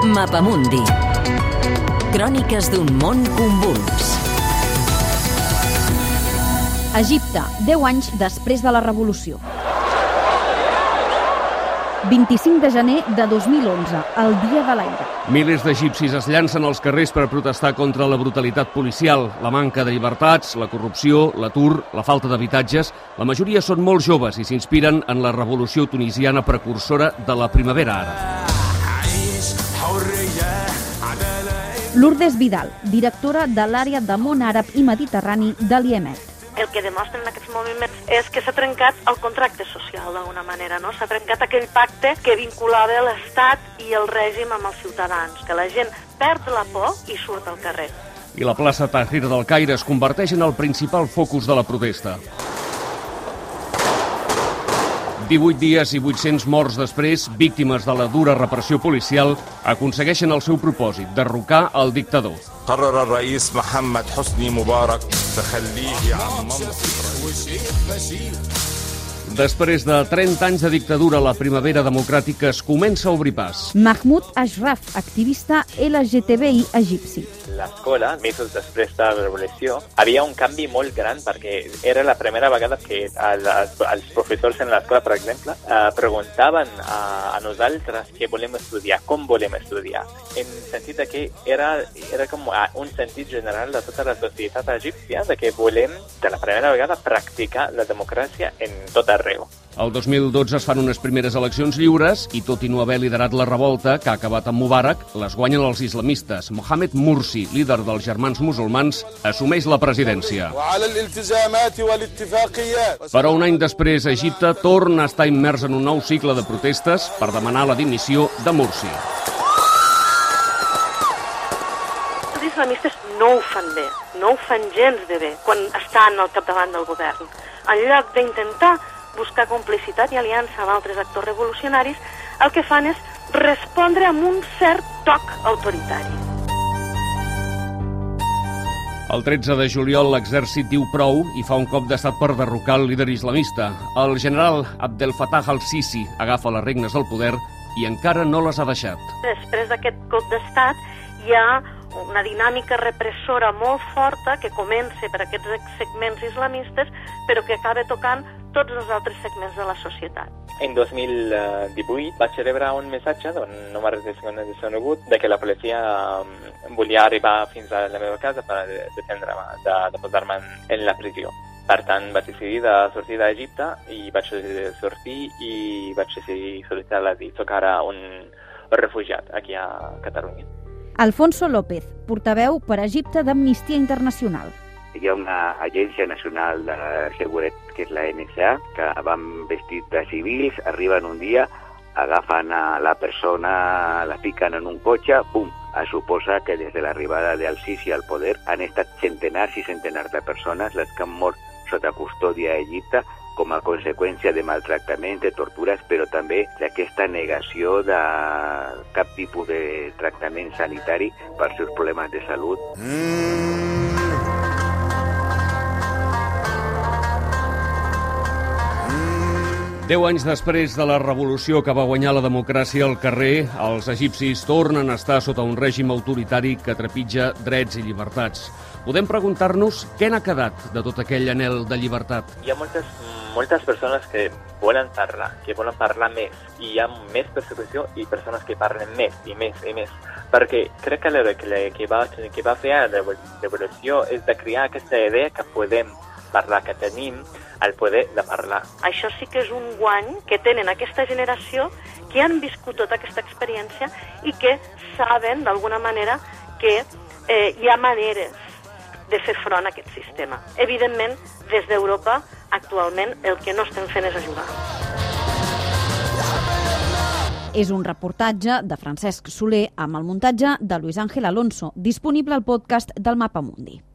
Mapamundi. Cròniques d'un món convuls. Egipte, 10 anys després de la revolució. 25 de gener de 2011, el Dia de l'Aire. Milers d'egipcis es llancen als carrers per protestar contra la brutalitat policial, la manca de llibertats, la corrupció, l'atur, la falta d'habitatges. La majoria són molt joves i s'inspiren en la revolució tunisiana precursora de la primavera àrab. Lourdes Vidal, directora de l'àrea de món àrab i mediterrani de l'IEMET. el que demostren aquests moviments és que s'ha trencat el contracte social d'alguna manera, no? S'ha trencat aquell pacte que vinculava l'Estat i el règim amb els ciutadans, que la gent perd la por i surt al carrer. I la plaça Tahrir del Caire es converteix en el principal focus de la protesta. 18 dies i 800 morts després, víctimes de la dura repressió policial, aconsegueixen el seu propòsit, derrocar el dictador. قرر الرئيس محمد حسني مبارك تخليه عن منصب Després de 30 anys de dictadura, la primavera democràtica es comença a obrir pas. Mahmoud Ashraf, activista LGTBI egipci. l'escola, mesos després de la revolució, havia un canvi molt gran perquè era la primera vegada que els, els professors en l'escola, per exemple, eh, preguntaven a, a nosaltres què volem estudiar, com volem estudiar, en sentit que era, era com un sentit general de tota la societat egípcia de que volem, de la primera vegada, practicar la democràcia en tot arreu. El 2012 es fan unes primeres eleccions lliures i, tot i no haver liderat la revolta, que ha acabat amb Mubarak, les guanyen els islamistes. Mohamed Mursi, líder dels germans musulmans, assumeix la presidència. Però un any després, Egipte torna a estar immers en un nou cicle de protestes per demanar la dimissió de Mursi. Els islamistes no ho fan bé, no ho fan gens de bé quan estan al capdavant del govern. En lloc d'intentar buscar complicitat i aliança amb altres actors revolucionaris, el que fan és respondre amb un cert toc autoritari. El 13 de juliol l'exèrcit diu prou i fa un cop d'estat per derrocar el líder islamista. El general Abdel Fattah al-Sisi agafa les regnes del poder i encara no les ha deixat. Després d'aquest cop d'estat hi ha una dinàmica repressora molt forta que comença per aquests segments islamistes però que acaba tocant tots els altres segments de la societat. En 2018 vaig rebre un missatge d'un número desconegut de que la policia um, volia arribar fins a la meva casa per detendre-me, de, de posar-me en, en la prisió. Per tant, vaig decidir de sortir d'Egipte i vaig sortir i vaig decidir sol·licitar l'asil. Soc ara un refugiat aquí a Catalunya. Alfonso López, portaveu per Egipte d'Amnistia Internacional. Hi ha una agència nacional de seguretat, que és la NSA, que van vestit de civils, arriben un dia, agafen a la persona, la fiquen en un cotxe, pum, es suposa que des de l'arribada del Sisi al poder han estat centenars i centenars de persones les que han mort sota custòdia a Egipte com a conseqüència de maltractaments, de tortures, però també d'aquesta negació de cap tipus de tractament sanitari per seus problemes de salut. Deu anys després de la revolució que va guanyar la democràcia al carrer, els egipcis tornen a estar sota un règim autoritari que trepitja drets i llibertats. Podem preguntar-nos què n'ha quedat de tot aquell anel de llibertat. Hi ha moltes, moltes persones que volen parlar, que volen parlar més, i hi ha més persecució i persones que parlen més i més i més. Perquè crec que el que, que, va, que va fer la revolució és de crear aquesta idea que podem parlar, que tenim el poder de parlar. Això sí que és un guany que tenen aquesta generació que han viscut tota aquesta experiència i que saben, d'alguna manera, que eh, hi ha maneres de fer front a aquest sistema. Evidentment, des d'Europa, actualment, el que no estem fent és ajudar. És un reportatge de Francesc Soler amb el muntatge de Luis Ángel Alonso, disponible al podcast del Mapa Mundi.